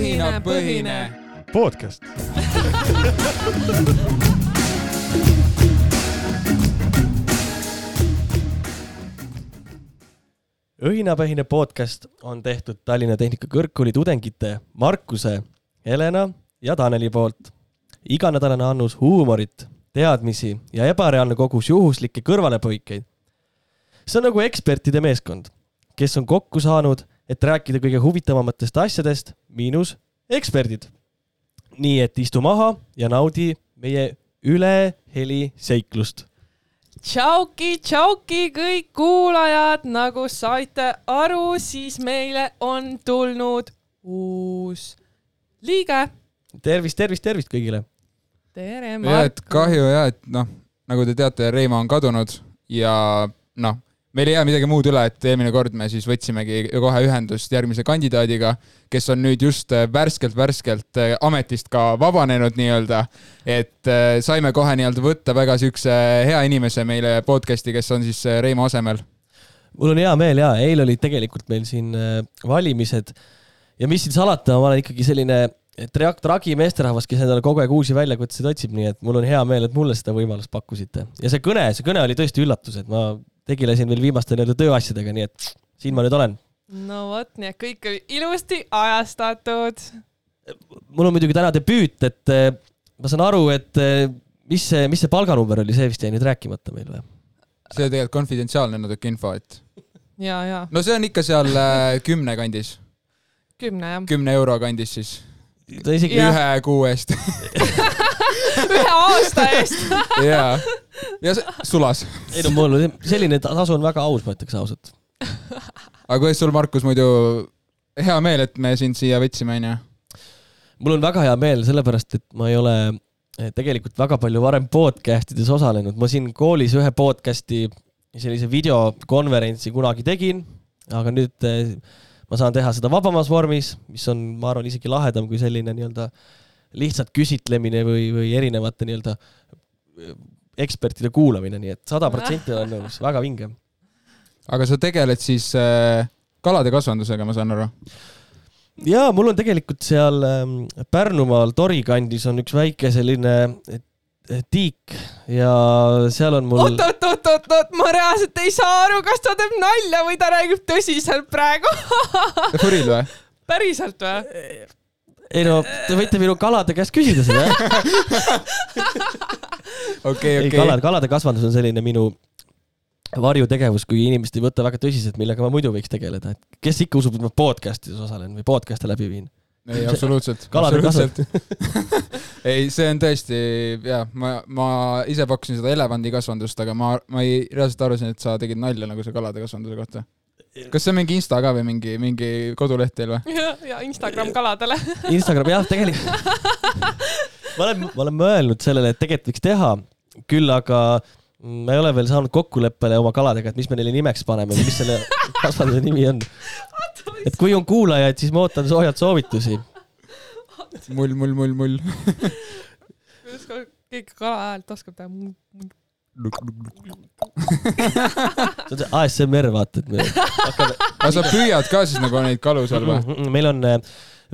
õhinapõhine podcast. õhinapõhine podcast on tehtud Tallinna Tehnikakõrgkooli tudengite Markuse, Helena ja Taneli poolt. iganädalane annus huumorit, teadmisi ja ebareaalne kogus juhuslikke kõrvalepõikeid. see on nagu ekspertide meeskond, kes on kokku saanud, et rääkida kõige huvitavamatest asjadest, miinus eksperdid. nii et istu maha ja naudi meie üleheli seiklust. tšauki, tšauki kõik kuulajad, nagu saite aru, siis meile on tulnud uus liige. tervist, tervist, tervist kõigile. tere, Mart et. kahju ja et noh, nagu te teate, Reimo on kadunud ja noh, meil ei jää midagi muud üle, et eelmine kord me siis võtsimegi kohe ühendust järgmise kandidaadiga, kes on nüüd just värskelt-värskelt ametist ka vabanenud nii-öelda. et äh, saime kohe nii-öelda võtta väga siukse hea inimese meile podcast'i, kes on siis äh, Reimo asemel. mul on hea meel ja eile olid tegelikult meil siin äh, valimised ja mis siin salata, ma olen ikkagi selline tra- tragi meesterahvas, kes endale kogu aeg uusi väljakutseid otsib, nii et mul on hea meel, et mulle seda võimalust pakkusite. ja see kõne, see kõne oli tõesti üllatus, et ma tegelesin veel viimaste nii-öelda tööasjadega, nii et siin ma nüüd olen. no vot, nii et kõik oli ilusti ajastatud. mul on muidugi täna debüüt, et äh, ma saan aru, et äh, mis see, mis see palganumber oli, see vist jäi nüüd rääkimata meil või? see on tegelikult konfidentsiaalne natuke info, et ja, ja no see on ikka seal äh, kümne kandis, kümne jah. kümne euro kandis siis, ta isegi ühe kuu eest ühe aasta eest. ja, ja see sulas. ei no mul selline tasu on väga aus, ma ütleks ausalt. aga kuidas sul, Markus, muidu hea meel, et me sind siia võtsime, onju? mul on väga hea meel, sellepärast et ma ei ole eh, tegelikult väga palju varem podcast ides osalenud, ma siin koolis ühe podcast'i sellise videokonverentsi kunagi tegin, aga nüüd eh, ma saan teha seda vabamas vormis, mis on, ma arvan, isegi lahedam kui selline nii-öelda lihtsalt küsitlemine või, või erinevate nii-öelda eh, ekspertide kuulamine, nii et sada protsenti olen nõus, väga vinge. aga sa tegeled siis äh, kalade kasvandusega, ma saan aru? ja mul on tegelikult seal ähm, Pärnumaal Tori kandis on üks väike selline eh, tiik ja seal on mul oot, oot, oot, oot, oot, ma reaalselt ei saa aru, kas ta teeb nalja või ta räägib tõsiselt praegu. Furil või? päriselt või? Ei no te võite minu kalade käest küsida seda jah. okei, ei okei. kalade, kalade kasvandus on selline minu varjutegevus, kui inimesed ei võta väga tõsiselt, millega ma muidu võiks tegeleda, et kes ikka usub, et ma podcast'ides osalen või podcast'e läbi viin. ei, absoluutselt. kalade ei, see on tõesti, jaa, ma, ma ise pakkusin seda elevandikasvandust, aga ma, ma ei, reaalselt arvasin, et sa tegid nalja nagu see kalade kasvanduse kohta. Kas see on mingi Insta ka või mingi, mingi koduleht teil või? ja, ja Instagram kaladele. Instagram jah, tegelikult ma olen, ma olen mõelnud sellele, et tegelikult võiks teha, küll aga ma ei ole veel saanud kokkuleppele oma kaladega, et mis me neile nimeks paneme või mis selle kasvanduse nimi on. et kui on kuulajaid, siis ma ootan soojalt soovitusi. mull, mull, mull, mull. kuidas keegi kala häält oskab teha? see on see ASMR, vaata, et me hakkame aga sa püüad ka siis nagu neid kalu seal või? Mm, meil on äh,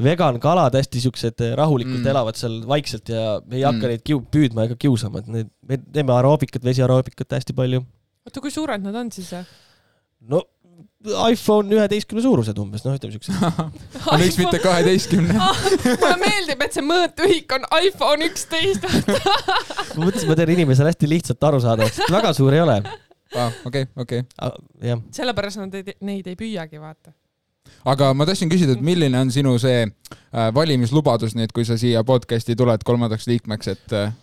vegan kalad hästi siuksed äh, rahulikult Mm. elavad seal vaikselt ja me ei hakka Mm. neid kiu- püüdma ega kiusama, et need, me teeme aeroobikat, vesiaeroobikat hästi palju. oota, kui suured nad on siis? no iPhone üheteistkümne suurused umbes, noh, ütleme siuksed. aga miks mitte kaheteistkümne? mulle meeldib, et see mõõtühik on iPhone üksteist. ma mõtlesin, ma teen inimesele hästi lihtsalt arusaadavaks, et väga suur ei ole. okei, okei. jah, sellepärast nad ei, neid ei püüagi, vaata. aga ma tahtsin küsida, et milline on sinu see äh, valimislubadus nüüd, kui sa siia podcast'i tuled kolmandaks liikmeks, et äh,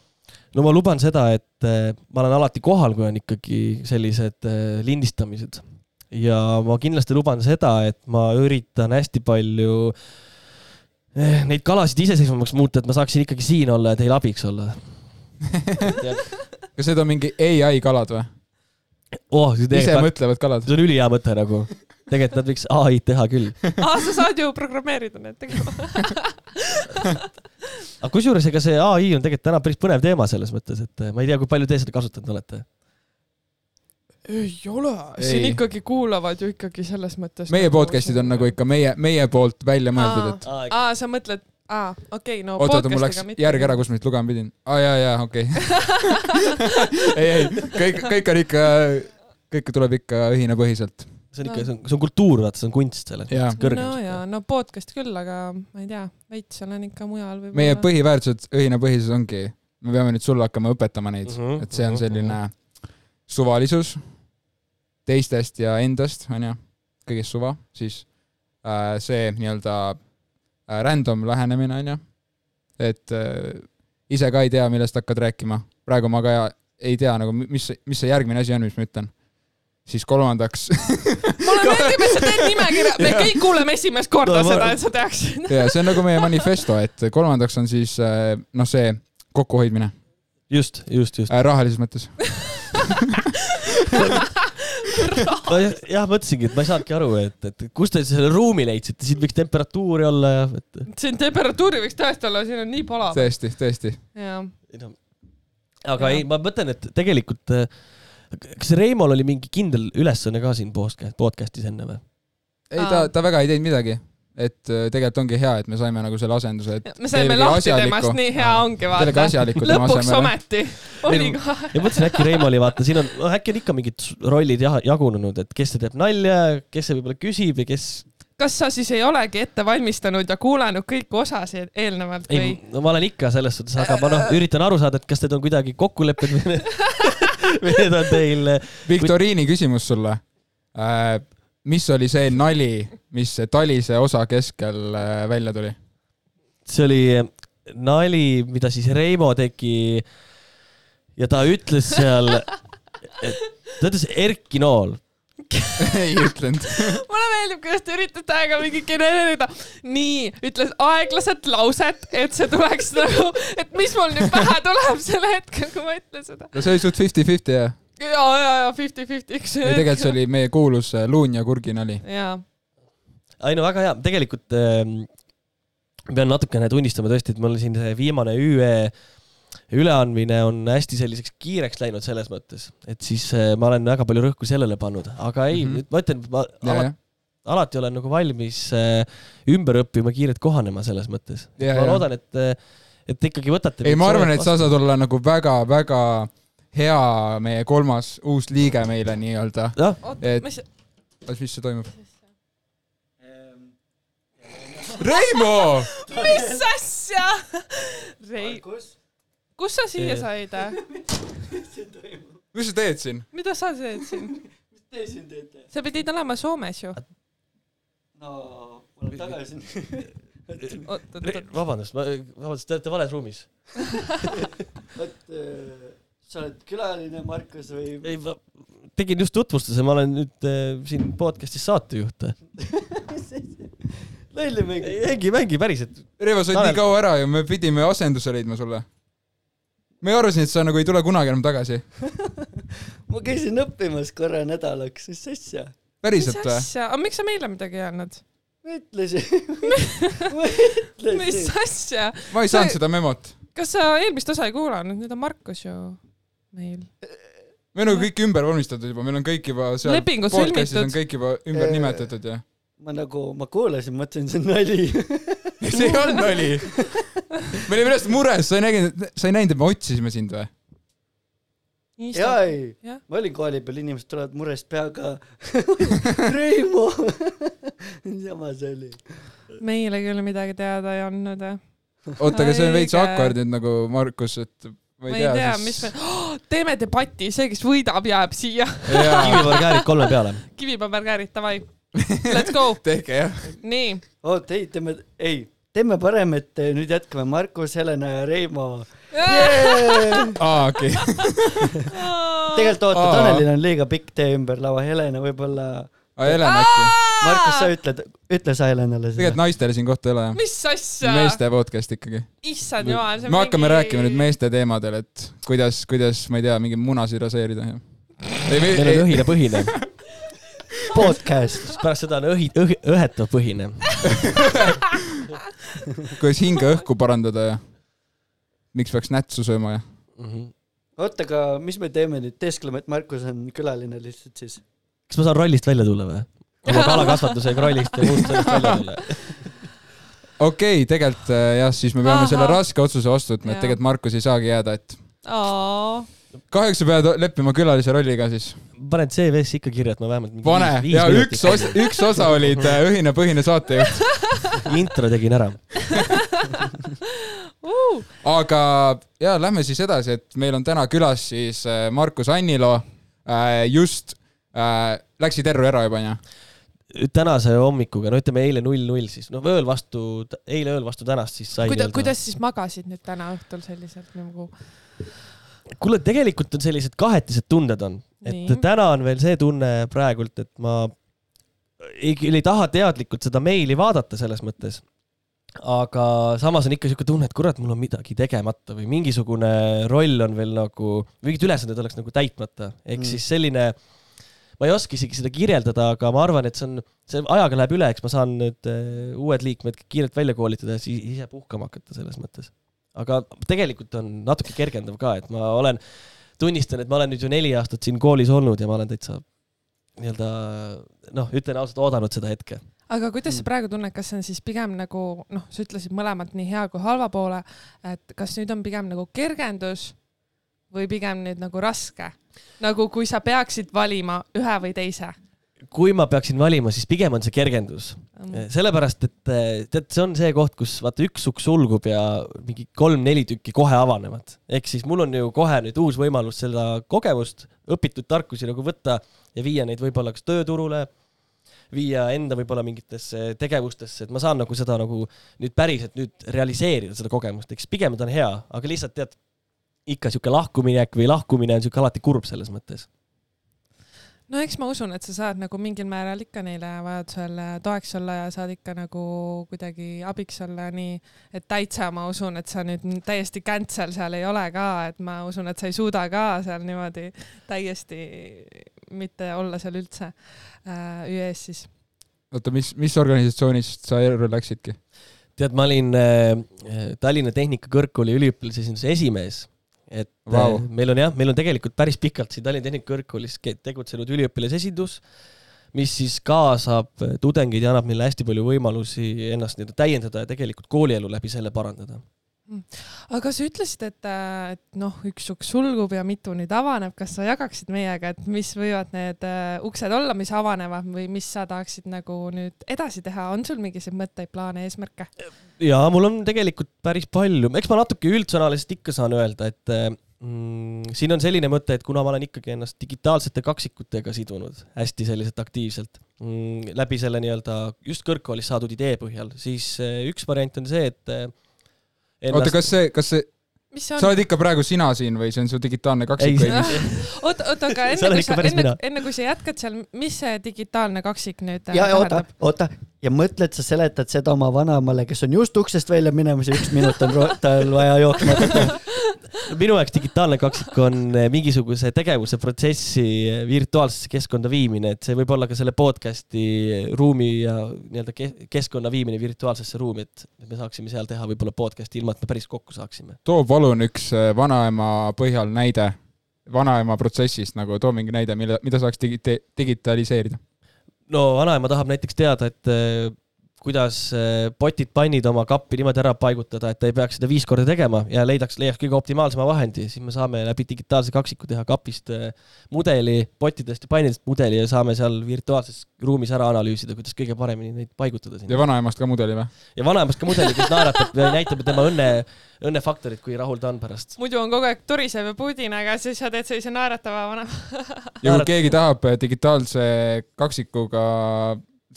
no ma luban seda, et äh, ma olen alati kohal, kui on ikkagi sellised lindistamised. Ja ma kindlasti luban seda, et ma üritan hästi palju eh, neid kalasid iseseisvamaks muuta, et ma saaksin ikkagi siin olla ja teil abiks olla. kas need on mingi ai kalad või? oh, see ise mõtlevad kalad? see on ülihea mõte nagu. tegelikult nad võiks ai-d teha küll. aa, sa saad ju programmeerida need tegema. aga kusjuures, ega see ai on tegelikult täna päris põnev teema selles mõttes, et ma ei tea, kui palju te seda kasutanud olete. Ei ole, siin ikkagi kuulavad ju ikkagi selles mõttes. meie podcast'id on nagu ikka meie, meie poolt välja mõeldud, et aa, sa mõtled, aa, okei okay,, no oota, oota, mul läks järg ära, kus ma nüüd lugema pidin. aa jaa, jaa, okei. ei, ei, kõik, kõik on ikka, kõike tuleb ikka õhinapõhiselt. see on ikka, see on, see on kultuur, vaata, see on kunst selles Jaa. mõttes, kõrgem. no jaa, no podcast küll, aga ma ei tea, veits olen ikka mujal võib-olla. meie põhiväärtused õhinapõhisus ongi, me peame nüüd sulle hakkama õpetama neid mm, -hmm, et see on mhm, selline suvalisus teistest ja endast, onju, kõigest suva, siis äh, see nii-öelda äh, random lähenemine, onju, et äh, ise ka ei tea, millest hakkad rääkima, praegu ma ka ei tea nagu, mis, mis see järgmine asi on, mis ma ütlen. siis kolmandaks mulle meeldib, et sa teed nimekirja, me kõik kuuleme esimest korda No ma- seda, et sa teaksid. ja see on nagu meie manifesto, et kolmandaks on siis äh, noh, see kokkuhoidmine just, just, just. äh, rahalises mõttes. ma jah- jah, mõtlesingi, et ma ei saanudki aru, et, et kust te selle ruumi leidsite, siin võiks temperatuuri olla ja et siin temperatuuri võiks tõesti olla, siin on nii palav. tõesti, tõesti. noh, aga Jah. ei, ma mõtlen, et tegelikult äh, kas Reimol oli mingi kindel ülesanne ka siin podcast, podcast'is enne või? ei, ta, ta väga ei teinud midagi. Et äh, tegelikult ongi hea, et me saime nagu selle asenduse, et me saime lahti temast, nii hea ongi, vaata. lõpuks ometi oli Ei, ka. ja mõtlesin, äkki Reimo oli vaata, siin on, noh äkki on ikka mingid rollid jah, jagunenud, et kes see teeb nalja, kes see võib-olla küsib ja kes. kas sa siis ei olegi ette valmistanud ja kuulanud kõiki osasid eelnevalt või ei?, no ma olen ikka selles suhtes, aga ma noh, üritan aru saada, et kas need on kuidagi kokkulepped või või need on teil. viktoriini küsimus sulle. Mis oli see nali, mis talise osa keskel äh, välja tuli? see oli nali, mida siis Reimo tegi. ja ta ütles seal, ta ütles Erki Nool. ei ütlenud. mulle meeldib, kuidas te üritate aega mingi genereerida. nii, ütles aeglaselt lauset, et see tuleks nagu, et mis mul nüüd pähe tuleb sel hetkel, kui ma ütlen seda. no see oli suht fifty-fifty jah. ja, ja, ja fifty-fifty, eks. ei tegelikult see oli meie kuulus äh, luun ja kurgi nali. jaa, ei no väga hea, tegelikult ähm, pean natukene tunnistama tõesti, et mul siin see viimane ÜE üleandmine on hästi selliseks kiireks läinud selles mõttes, et siis äh, ma olen väga palju rõhku sellele pannud, aga ei mm. -hmm. ma ütlen, ma ja, alati, alati olen nagu valmis äh, ümber õppima, kiirelt kohanema selles mõttes. Ma loodan, et, et ikkagi võtate. ei, ma arvan, et sa saad olla nagu väga-väga hea meie kolmas uus liige meile nii-öelda. Et- mis, mis see toimub? Reimo! mis asja? Rei, kus sa siia said? mis sa teed siin? mida sa teed siin? mis te siin teete? sa pidid olema Soomes ju. no ma olen tagasi. oot, oot, oot. vabandust, ma, vabandust, te olete vales ruumis. vot äh, sa oled külaline, Markus või? ei, ma tegin just tutvustuse, ma olen nüüd äh, siin podcast'is saatejuht. lolli mängid. ei mängi, mängi päriselt. Reivo, sa oled Tanel- nii kaua ära ja me pidime asenduse leidma sulle. me arvasin, et sa nagu ei tule kunagi enam tagasi. ma käisin õppimas korra nädalaks, mis asja? mis päriselt või? asja, aga miks sa meile midagi ei öelnud? ma ütlesin. ma ütlesin mis. asja? ma ei saanud seda memot. kas sa eelmist osa ei kuulanud, nüüd on Markus ju meil. me oleme kõik ümber vormistatud juba, meil on kõik juba seal Lepingud podcast'is on sõlmitud. kõik juba ümber Äh, nimetatud ja. ma nagu, ma kuulasin, mõtlesin, see on nali. see ei olnud nali. me olime lihtsalt mures, sa ei näinud, sa ei näinud, et me otsisime sind või? jaa, ei ma olin kooli peal, inimesed tulevad murest peaga. Reimo. sama see oli. meile küll midagi teada ei andnud. oota, aga see on veits awkward nüüd nagu Markus, et ma ei tea, tea, mis me oh, teeme debati, see, kes võidab, jääb siia. jaa, kivivarkäärid kolme peale. kivipaberkäärid, davai. Let's go. tehke jah. nii, oot, ei, teeme, ei, teeme parem, et eh, nüüd jätkame Markus, Helena ja Reimo. aa, okei. tegelikult oota. Tanelil on liiga pikk tee ümber laua, Helena võib-olla, aa, Helen äkki. Markus, sa ütled, ütle sa Helenale tegelikult seda. naistele siin kohta ei ole jah? mis asja? meeste podcast ikkagi. issand jumal, see me hakkame rääkima nüüd. meeste teemadel, et kuidas, kuidas, ma ei tea, mingi munasid raseerida ja. ei, meil on ei, õhine põhine, podcast. pärast seda on õhi, õhi, õhetav põhine. kuidas hinge õhku parandada ja miks peaks nätsu sööma ja. Mhm. oota, aga mis me teeme nüüd, teeskleme, et Markus on külaline lihtsalt siis? Kas ma saan rollist välja tulla või? oma kalakasvatusega rollist ja muust sellest välja tulla. okei okay,, tegelikult äh, jah, siis me peame Ahah. selle raske otsuse vastu võtma, et tegelikult Markus ei saagi jääda, et aa, kahjuks sa pead leppima külalise rolliga siis. panen CV-sse ikka kirja, et ma vähemalt mingi pane viis, viis ja minutit üks osa, üks osa olid äh, õhine põhine saatejuht, intro tegin ära. aga ja lähme siis edasi, et meil on täna külas siis äh, Markus Annilo äh,, just läksid Erru ära juba onju? tänase hommikuga, no ütleme eile null null siis, no ööl vastu, eile ööl vastu tänast siis sai kuida-, kuidas siis magasid nüüd täna õhtul selliselt nagu? kuule, tegelikult on sellised kahetised tunded on, et Nii. täna on veel see tunne praegult, et ma ei, ei taha teadlikult seda meili vaadata selles mõttes. aga samas on ikka siuke tunne, et kurat, mul on midagi tegemata või mingisugune roll on veel nagu, mingid ülesanded oleks nagu täitmata, ehk Mm. mm. siis selline, ma ei oska isegi seda kirjeldada, aga ma arvan, et see on, see ajaga läheb üle, eks ma saan nüüd äh, uued liikmed kiirelt välja koolitada ja siis ise puhkama hakata selles mõttes. aga tegelikult on natuke kergendav ka, et ma olen, tunnistan, et ma olen nüüd ju neli aastat siin koolis olnud ja ma olen täitsa nii-öelda noh, ütlen ausalt, oodanud seda hetke. aga kuidas sa praegu tunned, kas see on siis pigem nagu noh, sa ütlesid mõlemalt nii hea kui halva poole, et kas nüüd on pigem nagu kergendus või pigem nüüd nagu raske? Nagu kui sa peaksid valima ühe või teise kui ma peaksin valima, siis pigem on see kergendus, mm.. sellepärast et eh, tead, see on see koht, kus vaata üks sukk sulgub ja mingi kolm-neli tükki kohe avanevad. ehk siis mul on ju kohe nüüd uus võimalus seda kogemust, õpitud tarkusi nagu võtta ja viia neid võib-olla kas tööturule, viia enda võib-olla mingitesse tegevustesse, et ma saan nagu seda nagu nüüd päriselt nüüd realiseerida seda kogemust, eks pigem ta on hea, aga lihtsalt tead, ikka sihuke lahkuminek või lahkumine on sihuke alati kurb selles mõttes. no eks ma usun, et sa saad nagu mingil määral ikka neile vajadusel toeks olla ja saad ikka nagu kuidagi abiks olla, nii et täitsa ma usun, et sa nüüd täiesti cancel seal ei ole ka, et ma usun, et sa ei suuda ka seal niimoodi täiesti mitte olla seal üldse äh, ÜE-s siis. oota, mis, mis organisatsioonist sa Erru läksidki? tead, ma olin äh, Tallinna Tehnikakõrgkooli üliõpilasesinduse esimees. Et wow. meil on jah, meil on tegelikult päris pikalt siin Tallinna Tehnikakõrgkoolis tegutsenud üliõpilasesindus, mis siis kaasab äh, tudengeid ja annab neile hästi palju võimalusi ennast nii-öelda täiendada ja tegelikult koolielu läbi selle parandada. Aga sa ütlesid, et, et noh, üks uks sulgub ja mitu nüüd avaneb, kas sa jagaksid meiega, et mis võivad need äh, uksed olla, mis avanevad või mis sa tahaksid nagu nüüd edasi teha, on sul mingisuguseid mõtteid, plaane, eesmärke? ja mul on tegelikult päris palju, eks ma natuke üldsõnaliselt ikka saan öelda, et mm, siin on selline mõte, et kuna ma olen ikkagi ennast digitaalsete kaksikutega sidunud hästi selliselt aktiivselt mm, läbi selle nii-öelda just kõrgkoolis saadud idee põhjal, siis üks variant on see, et eh, oota, kas see, kas see, mis see sa on? oled ikka praegu sina siin või see on su digitaalne kaksik või mis? oota, oota, aga enne kui sa, enne enne kui sa jätkad seal, mis see digitaalne kaksik nüüd äh, ja, ja oota tähendab?, oota ja mõtled sa seletad seda oma vanaemale, kes on just uksest välja minemas ja üks minut on tal vaja jooksma hakata. minu jaoks digitaalne kaksik on eh, mingisuguse tegevuse protsessi eh, virtuaalsesse keskkonda viimine, et see võib olla ka selle podcast'i ruumi ja nii-öelda ke- keskkonna viimine virtuaalsesse ruumi, et me saaksime seal teha võib-olla podcast'i ilma, et me päris kokku saaksime. too palun üks vanaema põhjal näide, vanaema protsessist nagu, too mingi näide, mille, mida saaks digite-, digitaliseerida. No vanaema tahab näiteks teada, et eh, kuidas eh, potid, pannid oma kappi niimoodi ära paigutada, et ta ei peaks seda viis korda tegema ja leidaks, leiaks kõige optimaalsema vahendi, siis me saame läbi digitaalse kaksiku teha kapist eh, mudeli, pottidest ja pannidest mudeli ja saame seal virtuaalses ruumis ära analüüsida, kuidas kõige paremini neid paigutada ja vanaemast ka mudeli või? ja vanaemast ka mudeli, kes naeratab ja näitab tema õnne, õnnefaktorit, kui rahul ta on pärast. muidu on kogu aeg turisev ja pudinaga, siis sa teed sellise naeratava vanema. ja kui keegi tahab äh, digitaalse kaksikuga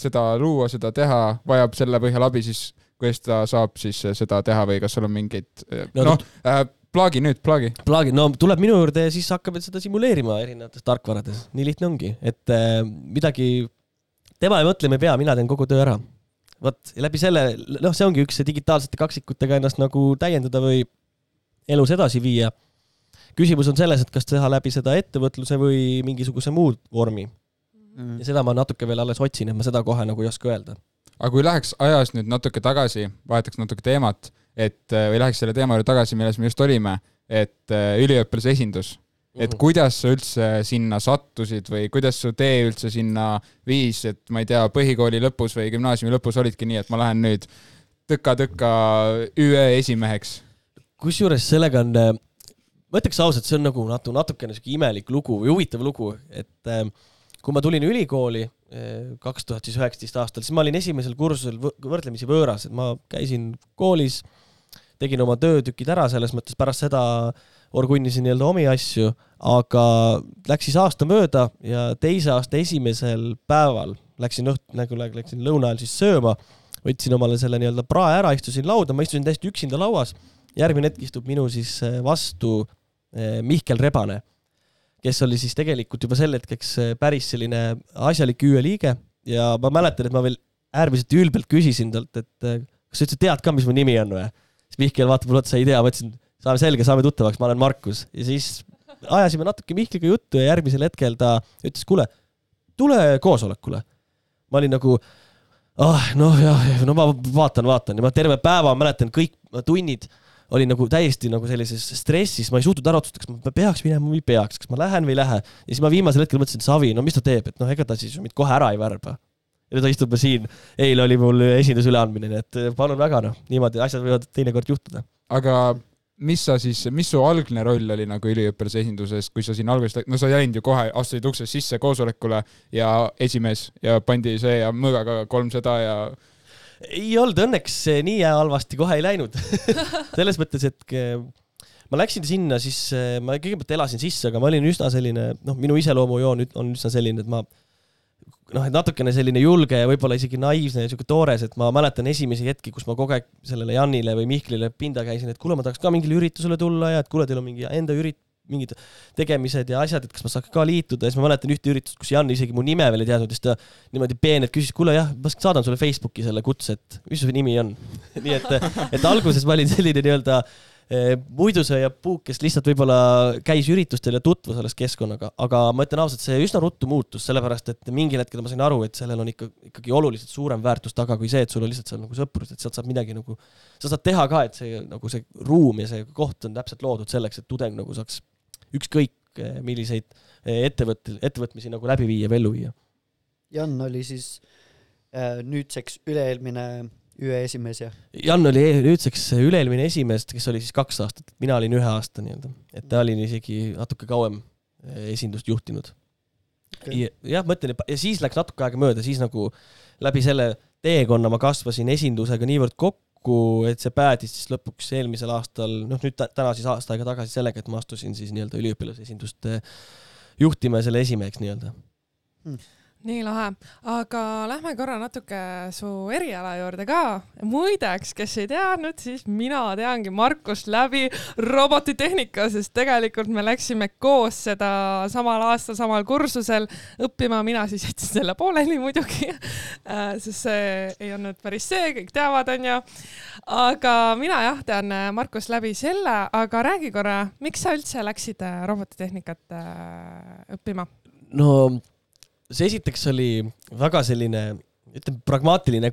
seda luua, seda teha, vajab selle põhjal abi, siis kuidas ta saab siis äh, seda teha või kas sul on mingeid, No noh, plaagi nüüd, plaagi. plaagi, no tuleb minu juurde ja siis hakkame seda simuleerima erinevates tarkvarades, nii lihtne ongi, et äh, midagi tema ei mõtle, me ei pea, mina teen kogu töö ära. vot läbi selle, noh, see ongi üks see digitaalsete kaksikutega ennast nagu täiendada või elus edasi viia. küsimus on selles, et kas teha läbi seda ettevõtluse või mingisuguse muu vormi Mm. ja seda ma natuke veel alles otsin, et ma seda kohe nagu ei oska öelda. aga kui läheks ajas nüüd natuke tagasi, vahetaks natuke teemat, et äh, või läheks selle teema juurde tagasi, milles me just olime, et äh, üliõpilase esindus, et kuidas sa üldse sinna sattusid või kuidas su tee üldse sinna viis, et ma ei tea, põhikooli lõpus või gümnaasiumi lõpus olidki nii, et ma lähen nüüd tõka-tõka ÜE esimeheks. kusjuures sellega on, ma ütleks ausalt, see on nagu natu-, natukene sihuke imelik lugu või huvitav lugu, et äh, kui ma tulin ülikooli kaks tuhat siis üheksateist aastal, siis ma olin esimesel kursusel võ- võrdlemisi võõras, et ma käisin koolis, tegin oma töötükid ära, selles mõttes pärast seda orgunnisin nii-öelda omi asju, aga läks siis aasta mööda ja teise aasta esimesel päeval läksin õht-, nagu lä- läksin lõuna ajal siis sööma, võtsin omale selle nii-öelda prae ära, istusin lauda, ma istusin täiesti üksinda lauas järgmine hetk istub minu siis äh, vastu äh, Mihkel Rebane, kes oli siis tegelikult juba sel hetkeks äh, päris selline asjalik ÜE liige ja ma mäletan, et ma veel äärmiselt ülbelt küsisin talt, et äh, kas sa üldse tead ka, mis mu nimi on või? siis Mihkel vaatab mulle otsa, ei tea, ma ütlesin, saame selge, saame tuttavaks, ma olen Markus ja siis ajasime natuke Mihkliga juttu ja järgmisel hetkel ta ütles, kuule, tule koosolekule. ma olin nagu ah noh, jah, no ma vaatan, vaatan ja ma terve päeva mäletan kõik tunnid olin nagu täiesti nagu sellises stressis, ma ei suutnud ära otsustada, kas ma peaks minema või ei peaks, kas ma lähen või ei lähe. ja siis ma viimasel hetkel mõtlesin, Savi, no mis ta teeb, et noh, ega ta siis ju mind kohe ära ei värba. ja ta istub siin, eile oli mul esinduse üleandmine, nii et palun väga noh, niimoodi asjad võivad teinekord juhtuda. aga mis sa siis, mis su algne roll oli nagu üliõpilase esinduses, kui sa siin alguses, no sa ei läinud ju kohe, astusid uksest sisse koosolekule ja esimees ja pandi see ja mõõgaga kolmsada ja ei olnud õnneks nii halvasti kohe ei läinud. selles mõttes, et ke- ma läksin sinna, siis eh, ma kõigepealt elasin sisse, aga ma olin üsna selline, noh, minu iseloomujoon on üsna selline, et ma noh, et natukene selline julge ja võib-olla isegi naiivne ja sihuke toores, et ma mäletan esimesi hetki, kus ma kogu aeg sellele Janile või Mihklile pinda käisin, et kuule, ma tahaks ka mingile üritusele tulla ja et kuule, teil on mingi enda ürit-, mingid tegemised ja asjad, et kas ma saaks ka liituda ja siis ma mäletan ühte üritust, kus Jan isegi mu nime veel ei teadnud ja siis ta niimoodi peenelt küsis, kuule jah, ma saadan sulle Facebooki selle kutse, et mis su nimi on. nii et, et alguses ma olin selline nii-öelda eh, muidusööja puuk, kes lihtsalt võib-olla käis üritustel ja tutvus alles keskkonnaga, aga ma ütlen ausalt, see üsna ruttu muutus, sellepärast et mingil hetkel ma sain aru, et sellel on ikka, ikkagi oluliselt suurem väärtus taga kui see, et sul on lihtsalt seal nagu sõprus, et sealt saab midagi nagu, sa saad teha ka, et see nagu see ruum ja see koht on täpselt loodud selleks, et tudeng nagu saaks ükskõik eh, milliseid eh, ettevõtte, ettevõtmisi nagu läbi viia või ellu viia. Jan oli siis äh, nüüdseks üle-eelmine ÜE esimees ja Jan oli e- nüüdseks üle-eelmine esimees, kes oli siis kaks aastat, mina olin ühe aasta nii-öelda, et ta oli isegi natuke kauem eh, esindust juhtinud. Okei. jah, ma ütlen, ja siis läks natuke aega mööda, siis nagu läbi selle teekonna ma kasvasin esindusega niivõrd kokku, et see päädis siis lõpuks eelmisel aastal, noh nüüd tä- täna siis aasta aega tagasi sellega, et ma astusin siis nii-öelda üliõpilase esindust eh, juhtima ja selle esimeheks nii-öelda. Nii lahe, aga lähme korra natuke su eriala juurde ka. muideks, kes ei teadnud, siis mina teangi Markust läbi robotitehnika, sest tegelikult me läksime koos seda samal aastal samal kursusel õppima, mina siis jätsin selle pooleli muidugi, sest see ei olnud päris see, kõik teavad, onju. aga mina jah, tean Markust läbi selle, aga räägi korra, miks sa üldse läksid äh, robotitehnikat äh, õppima? no see esiteks oli väga selline, ütleme pragmaatiline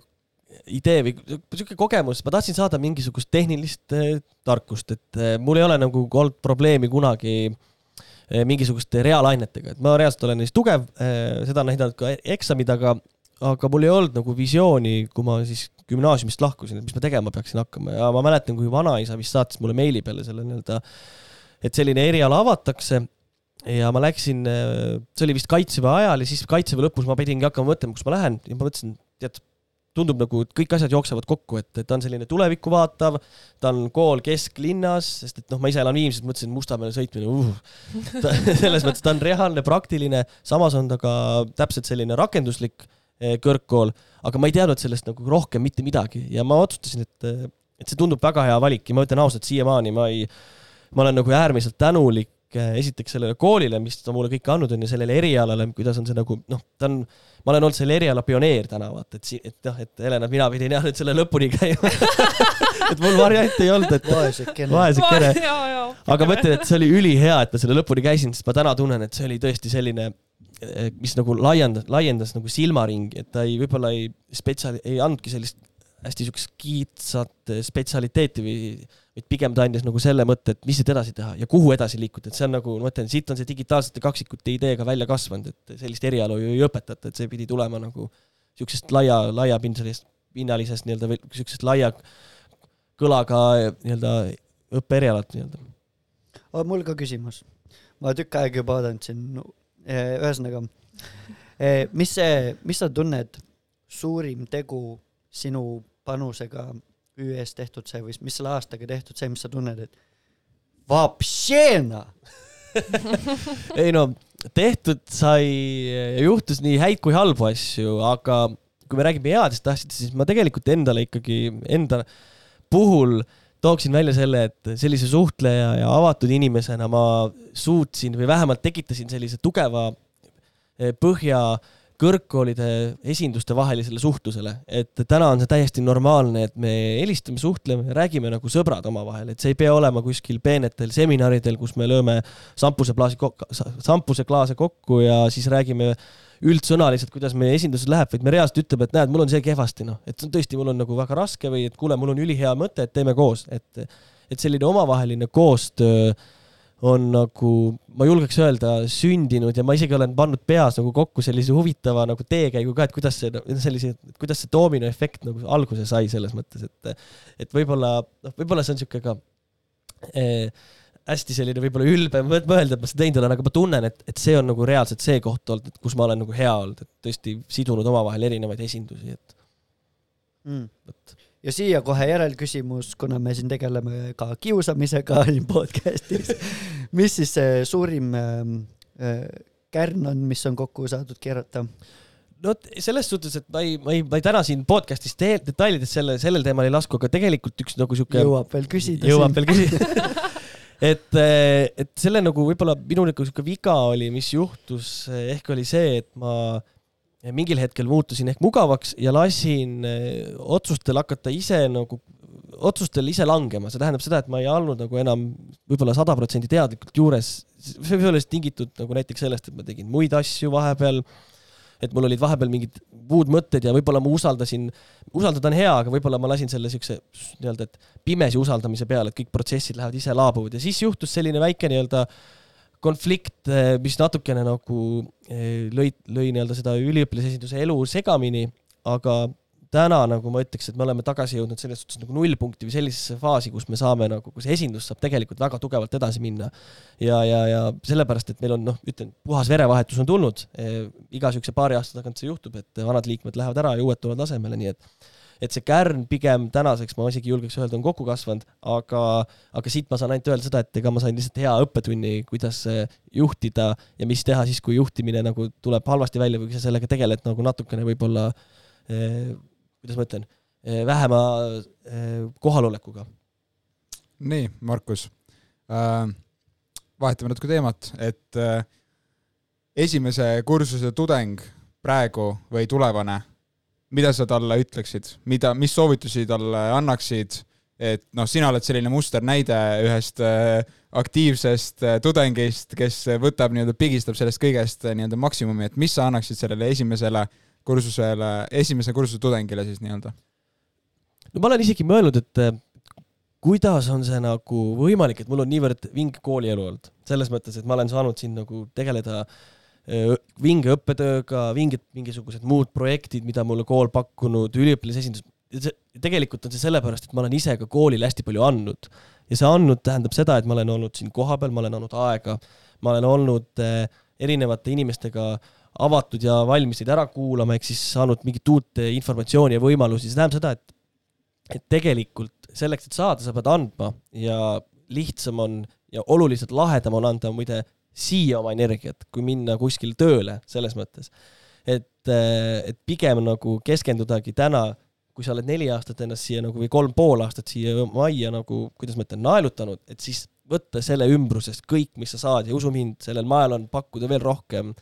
idee või sihuke kogemus, ma tahtsin saada mingisugust tehnilist eh, tarkust, et eh, mul ei ole nagu olnud probleemi kunagi eh, mingisuguste reaalainetega, et ma reaalselt olen neis tugev seda on näidanud ka eksamid, aga, aga mul ei olnud nagu visiooni, kui ma siis gümnaasiumist lahkusin, et mis ma tegema peaksin hakkama. Ja ma mäletan, kui vanaisa vist saatis mulle meili peale selle nii-öelda, et selline eriala avatakse ja ma läksin, see oli vist kaitseväe ajal ja siis kaitseväe lõpus ma pidingi hakkama mõtlema, kus ma lähen. Ja ma mõtlesin, tead, tundub nagu, et kõik asjad jooksevad kokku, et, ta on selline tulevikku vaatav, ta on kool kesklinnas, sest et noh, ma ise elan Viimsis, mõtlesin Mustamäele sõitmine uh,, selles mõttes ta on reaalne, praktiline, samas on ta ka täpselt selline rakenduslik eh, kõrgkool, aga ma ei teadnud sellest nagu rohkem mitte midagi. Ja ma otsustasin, et, et see tundub väga hea valik. Ja ma ütlen ausalt, siiamaani ma ei, ma olen nagu äärmiselt tänulik esiteks sellele koolile, mis ta mulle kõike andnud on ja sellele erialale, kuidas on see nagu noh, ta on, ma olen olnud selle eriala pioneer täna vaata, et et noh, et Helena, mina pidin jah nüüd selle lõpuni käima et mul varianti ei olnud, et vaesekene. vaesekene. ja, ja. aga ma ütlen, et see oli ülihea, et ma selle lõpuni käisin, sest ma täna tunnen, et see oli tõesti selline, mis nagu laiendas, laiendas nagu silmaringi, et ta ei, võib-olla ei spetsiali-, ei andnudki sellist hästi siukest kitsat spetsialiteeti või, või pigem ta andis nagu selle mõtte, et mis siit edasi teha ja kuhu edasi liikuda, et see on nagu, ma mõtlen, siit on see digitaalsete kaksikute ideega välja kasvanud, et sellist eriala ju ei õpetata, et see pidi tulema nagu siuksest laia, laiapindselisest, pinnalisest nii-öelda või siuksest laia kõlaga nii-öelda õppeerialalt nii-öelda. mul ka küsimus. ma tükk aega juba oodanud siin no,, ühesõnaga, eh, mis see, mis sa tunned, suurim tegu sinu panusega ÜE-s tehtud see või mis selle aastaga tehtud see, mis sa tunned, et vapšeena ei no tehtud sai juhtus nii häid kui halbu asju, aga kui me räägime headest asjadest, siis ma tegelikult endale ikkagi enda puhul tooksin välja selle, et sellise suhtleja ja avatud inimesena ma suutsin või vähemalt tekitasin sellise tugeva eh, põhja kõrgkoolide esinduste vahelisele suhtlusele, et täna on see täiesti normaalne, et me helistame, suhtleme, räägime nagu sõbrad omavahel, et see ei pea olema kuskil peenetel seminaridel, kus me lööme šampuseklaasi, šampuseklaase kokku ja siis räägime üldsõnaliselt, kuidas meie esindusel läheb, vaid me reaalselt ütleme, et näed, mul on see kehvasti, noh, et tõesti, mul on nagu väga raske või et kuule, mul on ülihea mõte, et teeme koos, et, et selline omavaheline koostöö on nagu, ma julgeks öelda, sündinud ja ma isegi olen pannud peas nagu kokku sellise huvitava nagu teekäigu ka, et kuidas see, sellise, kuidas see doominoefekt nagu alguse sai selles mõttes, et, et võib-olla, noh, võib-olla see on niisugune ka eh, hästi selline võib-olla ülbe mõelda, et ma seda teinud olen, aga ma tunnen, et, et see on nagu reaalselt see koht olnud, et kus ma olen nagu hea olnud, et tõesti sidunud omavahel erinevaid esindusi, et mm.. Ja siia kohe järelküsimus, kuna me siin tegeleme ka kiusamisega siin podcast'is. mis siis see suurim ähm, äh, kärn on, mis on kokku saadud keerata? no selles suhtes, et ma ei, ma ei, ma ei täna siin podcast'is te detailides selle, sellel teemal ei lasku, aga tegelikult üks nagu sihuke. jõuab veel küsida. jõuab veel küsida et, äh, et selle nagu võib-olla minu nagu sihuke viga oli, mis juhtus, ehk oli see, et ma mingil hetkel muutusin ehk mugavaks ja lasin eh, otsustel hakata ise nagu, otsustel ise langema, see tähendab seda, et ma ei olnud nagu enam võib-olla sada protsenti teadlikult juures, see võib olla tingitud nagu näiteks sellest, et ma tegin muid asju vahepeal, et mul olid vahepeal mingid muud mõtted ja võib-olla ma usaldasin, usaldada on hea, aga võib-olla ma lasin selle siukse nii-öelda, et pimesi usaldamise peale, et kõik protsessid lähevad ise laabuvad. Ja siis juhtus selline väike nii-öelda äh, konflikt, eh, mis natukene nagu eh, lõi, lõi nii-öelda seda üliõpilasesinduse elu segamini, aga täna nagu ma ütleks, et me oleme tagasi jõudnud selles suhtes nagu nullpunkti või sellisesse faasi, kus me saame nagu, kus esindus saab tegelikult väga tugevalt edasi minna. ja, ja, ja sellepärast, et meil on noh, ütlen, puhas verevahetus on tulnud eh,, iga siukse paari aasta tagant see juhtub, et vanad liikmed lähevad ära ja uued tulevad asemele, nii et et see kärn pigem tänaseks ma isegi julgeks öelda, on kokku kasvanud, aga, aga siit ma saan ainult öelda seda, et ega ma sain lihtsalt hea õppetunni, kuidas juhtida ja mis teha siis, kui juhtimine nagu tuleb halvasti välja või kui sa sellega tegeled nagu natukene võib-olla eh,, kuidas ma ütlen eh,, vähema eh, kohalolekuga. nii, Markus äh,, vahetame natuke teemat, et äh, esimese kursuse tudeng praegu või tulevane mida sa talle ütleksid, mida, mis soovitusi talle annaksid, et noh, sina oled selline musternäide ühest äh, aktiivsest äh, tudengist, kes võtab nii-öelda, pigistab sellest kõigest äh, nii-öelda maksimumi, et mis sa annaksid sellele esimesele kursusele, esimese kursuse tudengile siis nii-öelda? no ma olen isegi mõelnud, et kuidas on see nagu võimalik, et mul on niivõrd vinge koolielu olnud, selles mõttes, et ma olen saanud siin nagu tegeleda äh, vinge õppetööga, vingid mingisugused muud projektid, mida mulle kool pakkunud, üliõpilasesindus. tegelikult on see sellepärast, et ma olen ise ka koolile hästi palju andnud ja see andnud tähendab seda, et ma olen olnud siin kohapeal, ma olen andnud aega, ma olen olnud erinevate inimestega avatud ja valmis neid ära kuulama, ehk siis saanud mingit uut informatsiooni ja võimalusi, see tähendab seda, et et tegelikult selleks, et saada, sa pead andma ja lihtsam on ja oluliselt lahedam on anda muide siia oma energiat, kui minna kuskile tööle, selles mõttes. et, eh, et pigem nagu keskendudagi täna, kui sa oled neli aastat ennast siia nagu või kolm pool aastat siia majja nagu, kuidas ma ütlen, naelutanud, et siis võtta selle ümbrusest kõik, mis sa saad ja usu mind, sellel majal on pakkuda veel rohkem,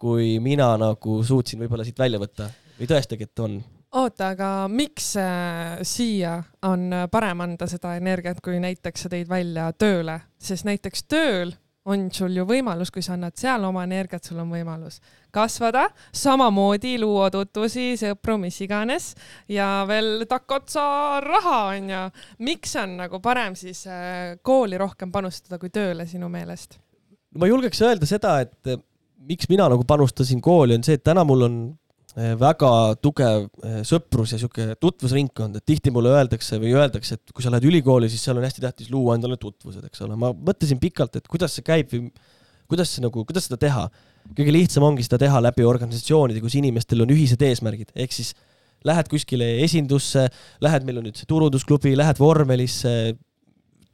kui mina nagu suutsin võib-olla siit välja võtta. Või tõestagi, et on. Oota, aga miks äh, siia on parem anda seda energiat, kui näiteks sa tõid välja tööle, sest näiteks tööl on sul ju võimalus, kui sa annad seal oma energiat, sul on võimalus kasvada, samamoodi luua tutvusi, sõpru, mis iganes ja veel takkotsa raha onju. miks on nagu parem siis äh, kooli rohkem panustada kui tööle sinu meelest? ma julgeks öelda seda, et äh, miks mina nagu panustasin kooli, on see, et täna mul on väga tugev eh, sõprus ja sihuke tutvusringkond, et tihti mulle öeldakse või öeldakse, et kui sa lähed ülikooli, siis seal on hästi tähtis luua endale tutvused, eks ole. ma mõtlesin pikalt, et kuidas see käib või kuidas see nagu, kuidas seda teha. kõige lihtsam ongi seda teha läbi organisatsioonide, kus inimestel on ühised eesmärgid, ehk siis lähed kuskile esindusse, lähed, meil on nüüd see turundusklubi, lähed vormelisse,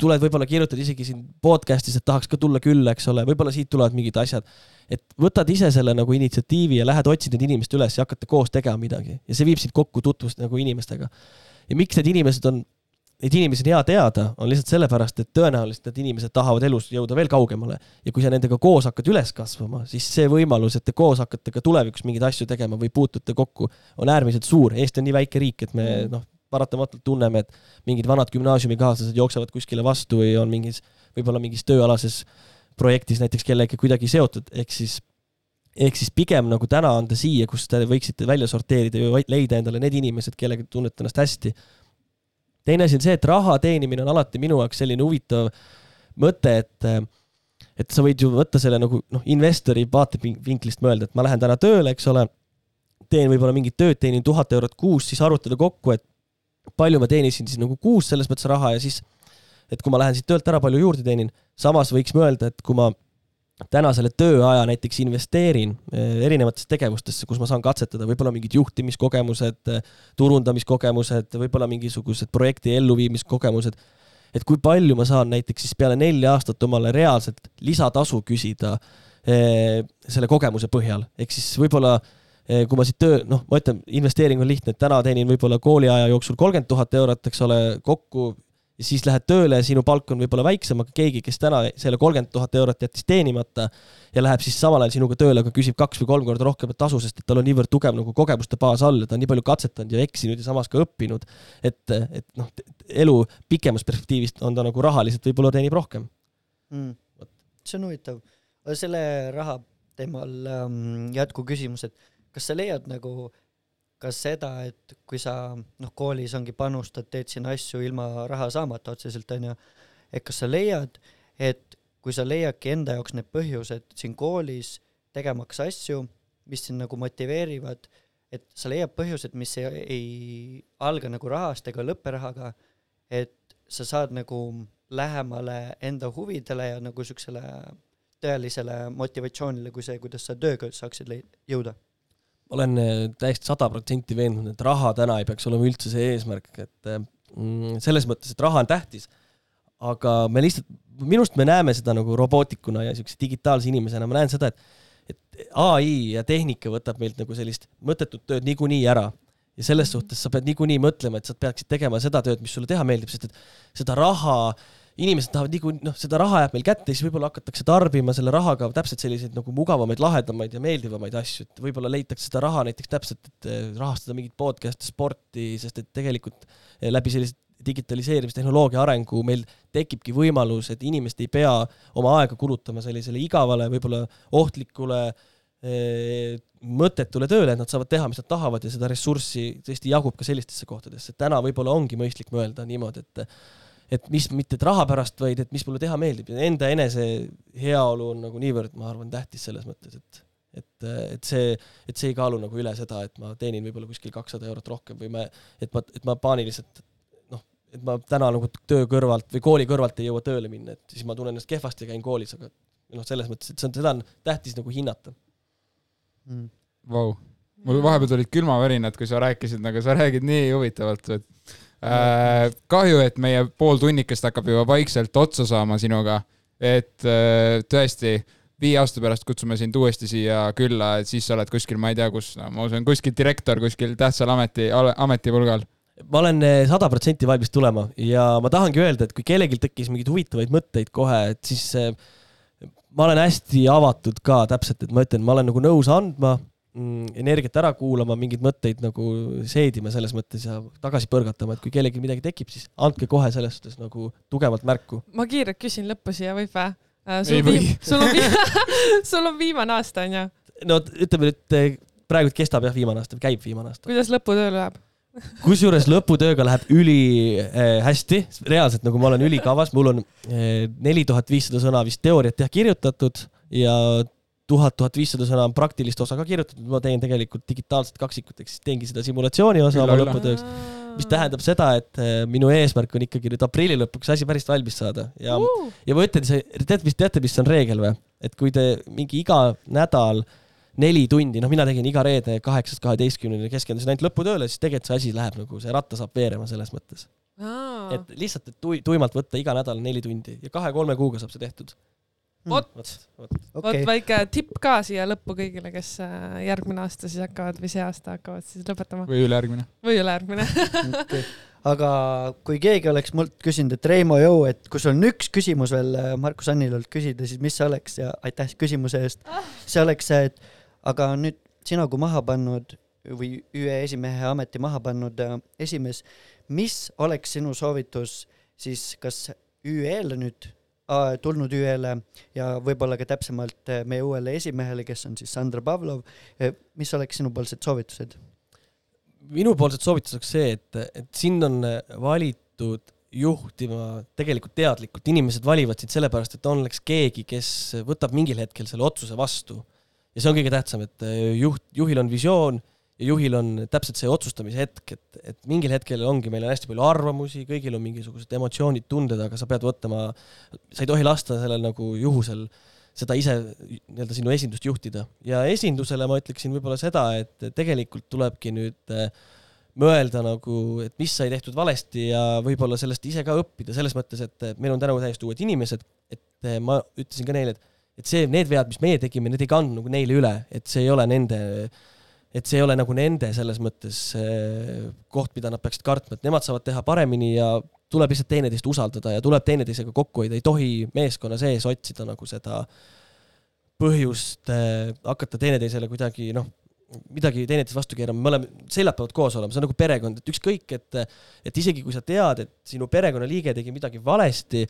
tuled võib-olla kirjutad isegi siin podcast'is, et tahaks ka tulla külla, eks ole, võib-olla siit tulevad mingid asjad et võtad ise selle nagu initsiatiivi ja lähed otsid need inimesed üles ja hakkate koos tegema midagi ja see viib sind kokku tutvust nagu inimestega. ja miks need inimesed on, neid inimesi on hea teada, on lihtsalt sellepärast, et tõenäoliselt need inimesed tahavad elus jõuda veel kaugemale ja kui sa nendega koos hakkad üles kasvama, siis see võimalus, et te koos hakkate ka tulevikus mingeid asju tegema või puutute kokku, on äärmiselt suur. Eesti on nii väike riik, et me mm. noh, paratamatult tunneme, et mingid vanad gümnaasiumikaaslased jooksevad kuskile vastu või on mingis, võib-olla mingis tööalases projektis näiteks kellegagi kuidagi seotud, ehk siis ehk siis pigem nagu täna anda siia, kus te võiksite välja sorteerida ja leida endale need inimesed, kellega tunnete ennast hästi. teine asi on see, et raha teenimine on alati minu jaoks selline huvitav mõte, et et sa võid ju võtta selle nagu noh, investori vaatevinklist mõelda, et ma lähen täna tööle, eks ole, teen võib-olla mingit tööd, teenin tuhat eurot kuus, siis arvutada kokku, et palju ma teenisin siis nagu kuus selles mõttes raha ja siis et kui ma lähen siit töölt ära, palju juurde teenin. samas võiks mõelda, et kui ma täna selle tööaja näiteks investeerin eh, erinevatesse tegevustesse, kus ma saan katsetada võib-olla mingid juhtimiskogemused, eh, turundamiskogemused, võib-olla mingisugused projekti elluviimiskogemused, et kui palju ma saan näiteks siis peale nelja aastat omale reaalselt lisatasu küsida eh, selle kogemuse põhjal, ehk siis võib-olla kui ma siit töö, noh, ma ütlen, investeering on lihtne, et täna teenin võib-olla kooliaja jooksul kolmkümmend tuhat eurot, eks ole, kokku ja siis lähed tööle ja sinu palk on võib-olla väiksem, aga keegi, kes täna selle kolmkümmend tuhat eurot jättis teenimata ja läheb siis samal ajal sinuga tööle, aga küsib kaks või kolm korda rohkemat tasu, sest et tal on niivõrd tugev nagu kogemuste baas all ja ta on nii palju katsetanud ja eksinud ja samas ka õppinud. et, et noh, elu pikemas perspektiivis on ta nagu rahaliselt võib-olla teenib rohkem mm.. see on huvitav. selle raha teemal ähm, jätkuküsimus, et kas sa leiad nagu ka seda, et kui sa noh, koolis ongi panustad, teed siin asju ilma raha saamata otseselt onju, et kas sa leiad, et kui sa leiadki enda jaoks need põhjused siin koolis tegemaks asju, mis sind nagu motiveerivad, et sa leiad põhjused, mis ei, ei alga nagu rahast ega lõppe rahaga, et sa saad nagu lähemale enda huvidele ja nagu siuksele tõelisele motivatsioonile kui see, kuidas sa tööga saaksid jõuda? ma olen äh, täiesti sada protsenti veendunud, et raha täna ei peaks olema üldse see eesmärk, et äh, mm, selles mõttes, et raha on tähtis, aga me lihtsalt, minu arust me näeme seda nagu robootikuna ja siukse digitaalse inimesena, ma näen seda, et et ai ja tehnika võtab meilt nagu sellist mõttetut tööd niikuinii ära. Ja selles suhtes sa pead niikuinii mõtlema, et sa peaksid tegema seda tööd, mis sulle teha meeldib, sest et seda raha äh, inimesed tahavad niikuinii, noh, seda raha jääb meil kätte, siis võib-olla hakatakse tarbima selle rahaga täpselt selliseid nagu mugavamaid, lahedamaid ja meeldivamaid asju, et võib-olla leitakse seda raha näiteks täpselt, et eh, rahastada mingit podcast'i, sporti, sest et tegelikult eh, läbi sellise digitaliseerimistehnoloogia arengu meil tekibki võimalus, et inimesed ei pea oma aega kulutama sellisele igavale, võib-olla ohtlikule eh, mõttetule tööle, et nad saavad teha, mis nad tahavad ja seda ressurssi tõesti jagub ka sellistesse kohtadesse. täna võib-olla ongi mõistlik mõelda niimoodi, et et mis, mitte et raha pärast, vaid et mis mulle teha meeldib. Ja enda enese heaolu on nagu niivõrd, ma arvan, tähtis selles mõttes, et et, et see, et see ei kaalu nagu üle seda, et ma teenin võib-olla kuskil kakssada eurot rohkem või ma, et ma, et ma paaniliselt noh, et ma täna nagu töö kõrvalt või kooli kõrvalt ei jõua tööle minna, et siis ma tunnen ennast kehvasti ja käin koolis, aga noh, selles mõttes, et see on, seda on tähtis nagu hinnata. Mm.. Vau, mul vahepeal tulid külmavärinad, kui sa rääkisid, aga sa räägid nii huvitavalt, et Äh, kahju, et meie pool tunnikest hakkab juba vaikselt otsa saama sinuga, et äh, tõesti viie aasta pärast kutsume sind uuesti siia külla, et siis sa oled kuskil, ma ei tea, kus, no ma usun, kuskil direktor kuskil tähtsal ameti, ametipulgal. Ma olen äh, sada protsenti valmis tulema ja ma tahangi öelda, et kui kellelgi tekkis mingeid huvitavaid mõtteid kohe, et siis ma olen hästi avatud ka täpselt, et ma ütlen, ma olen nagu nõus andma energiat ära kuulama, mingeid mõtteid nagu seedima selles mõttes ja tagasi põrgatama, et kui kellelgi midagi tekib, siis andke kohe selles suhtes nagu tugevalt märku. ma kiirelt küsin lõppu siia, võib vä? sul Ei on või. viim-, sul on viim-, sul on viimane aasta onju. no ütleme nüüd eh, praegu kestab jah viimane aasta, käib viimane aasta. kuidas lõputööl läheb? kusjuures lõputööga läheb üli äh, hästi, reaalselt nagu ma olen ülikavas, mul on neli tuhat viissada sõna vist teooriat jah kirjutatud ja tuhat, tuhat viissada sõna on praktilist osa ka kirjutatud, ma teen tegelikult digitaalset kaksikut, ehk siis teengi seda simulatsiooni osa oma lõputööks, mis tähendab seda, et äh, minu eesmärk on ikkagi nüüd aprilli lõpuks asi päris valmis saada ja uh,. ja ma ütlen, see, tead, mis, teate, mis on reegel või? et kui te mingi iga nädal neli tundi, noh, mina tegin iga reede kaheksast kaheteistkümneni, keskendusin ainult lõputööle, siis tegelikult see asi läheb nagu, see ratta saab veerema selles mõttes. et lihtsalt, et tui-, tuimalt võtta iga nädal neli tundi ja kahe-kolme kuuga saab see tehtud. vot, vot, vot. väike tipp ka siia lõppu kõigile, kes äh, järgmine aasta siis hakkavad või see aasta hakkavad siis lõpetama või ülejärgmine. või ülejärgmine. okei. aga kui keegi oleks mult küsinud, et Reimo Jõu, et kui sul on üks küsimus veel äh, Markus Annilult küsida, siis mis see oleks ja aitäh küsimuse eest. see oleks see, et aga nüüd sina kui maha pannud või ÜE esimehe ameti maha pannud äh, esimees, mis oleks sinu soovitus siis kas ÜE-le nüüd, tulnud ÜE-le ja võib-olla ka täpsemalt äh, meie uuele esimehele, kes on siis Sandra Pavlov, mis oleks sinupoolsed soovitused? minupoolsed soovituseks see, et, et sind on valitud juhtima tegelikult teadlikult, inimesed valivad sind sellepärast, et oleks keegi, kes võtab mingil hetkel selle otsuse vastu. ja see on kõige tähtsam, et juht, juhil on visioon ja juhil on täpselt see otsustamise hetk, et, et mingil hetkel ongi, meil on hästi palju arvamusi, kõigil on mingisugused emotsioonid, tunded, aga sa pead võtma, sa ei tohi lasta sellel nagu juhusel seda ise nii-öelda sinu esindust juhtida. Ja esindusele ma ütleksin võib-olla seda, et tegelikult tulebki nüüd äh, mõelda nagu, et mis sai tehtud valesti ja võib-olla sellest ise ka õppida, selles mõttes, et meil on tänavu täiesti uued inimesed, et äh, ma ütlesin ka neile, et et see, need vead, mis meie tegime, need ei kandnud nagu neile üle, et see ei ole nende, et see ei ole nagu nende selles mõttes äh, koht, mida nad peaksid kartma, et nemad saavad teha paremini ja tuleb lihtsalt teineteist usaldada ja tuleb teineteisega kokku hoida, ei tohi meeskonna sees otsida nagu seda põhjust äh, hakata teineteisele kuidagi noh, midagi teineteist vastu keerama, me oleme, seljad peavad koos olema, see on nagu perekond, et ükskõik, et et isegi kui sa tead, et sinu perekonnaliige tegi midagi valesti,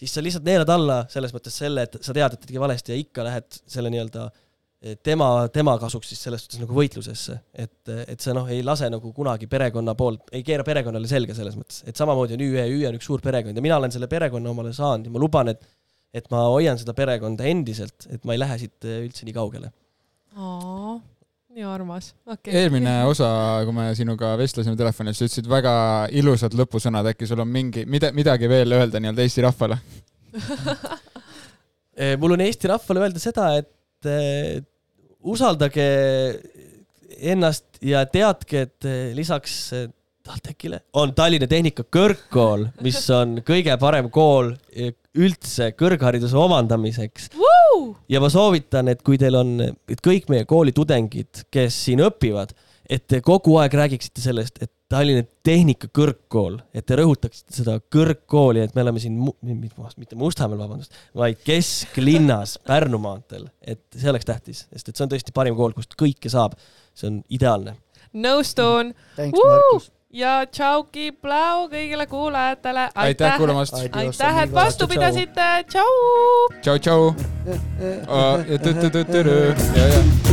siis sa lihtsalt neelad alla selles mõttes selle, et sa tead, et ta tegi valesti ja ikka lähed selle nii-öelda eh, tema, tema kasuks siis selles suhtes nagu võitlusesse, et, et sa noh, ei lase nagu kunagi perekonna poolt, ei keera perekonnale selga selles mõttes, et samamoodi on ÜE, ÜE on üks suur perekond ja mina olen selle perekonna omale saanud ja ma luban, et et ma hoian seda perekonda endiselt, et ma ei lähe siit eh, üldse nii kaugele. nii armas, okei. eelmine osa, kui me sinuga vestlesime telefonis, sa ütlesid väga ilusad lõpusõnad, äkki sul on mingi, mida, midagi veel öelda nii-öelda Eesti rahvale? Eh, mul on Eesti rahvale öelda seda, et usaldage ennast ja teadke, et eh, lisaks eh, TalTechile on Tallinna Tehnika Kõrgkool, mis on kõige parem kool eh, üldse kõrghariduse omandamiseks. ja ma soovitan, et kui teil on, et kõik meie kooli tudengid, kes siin õpivad, et te kogu aeg räägiksite sellest, et Tallinna Tehnika Kõrgkool, et te rõhutaksite seda kõrgkooli, et me oleme siin mitte Mustamäel, vabandust, vaid kesklinnas Pärnu maanteel, et see oleks tähtis, sest et see on tõesti parim kool, kust kõike saab. see on ideaalne. nõustun Thanks, Woo! Markus. ja tšauki plau kõigile kuulajatele. aitäh kuulamast, aitäh, et vastu pidasite, tšau. tšau-tšau. ja, ja, ja, ja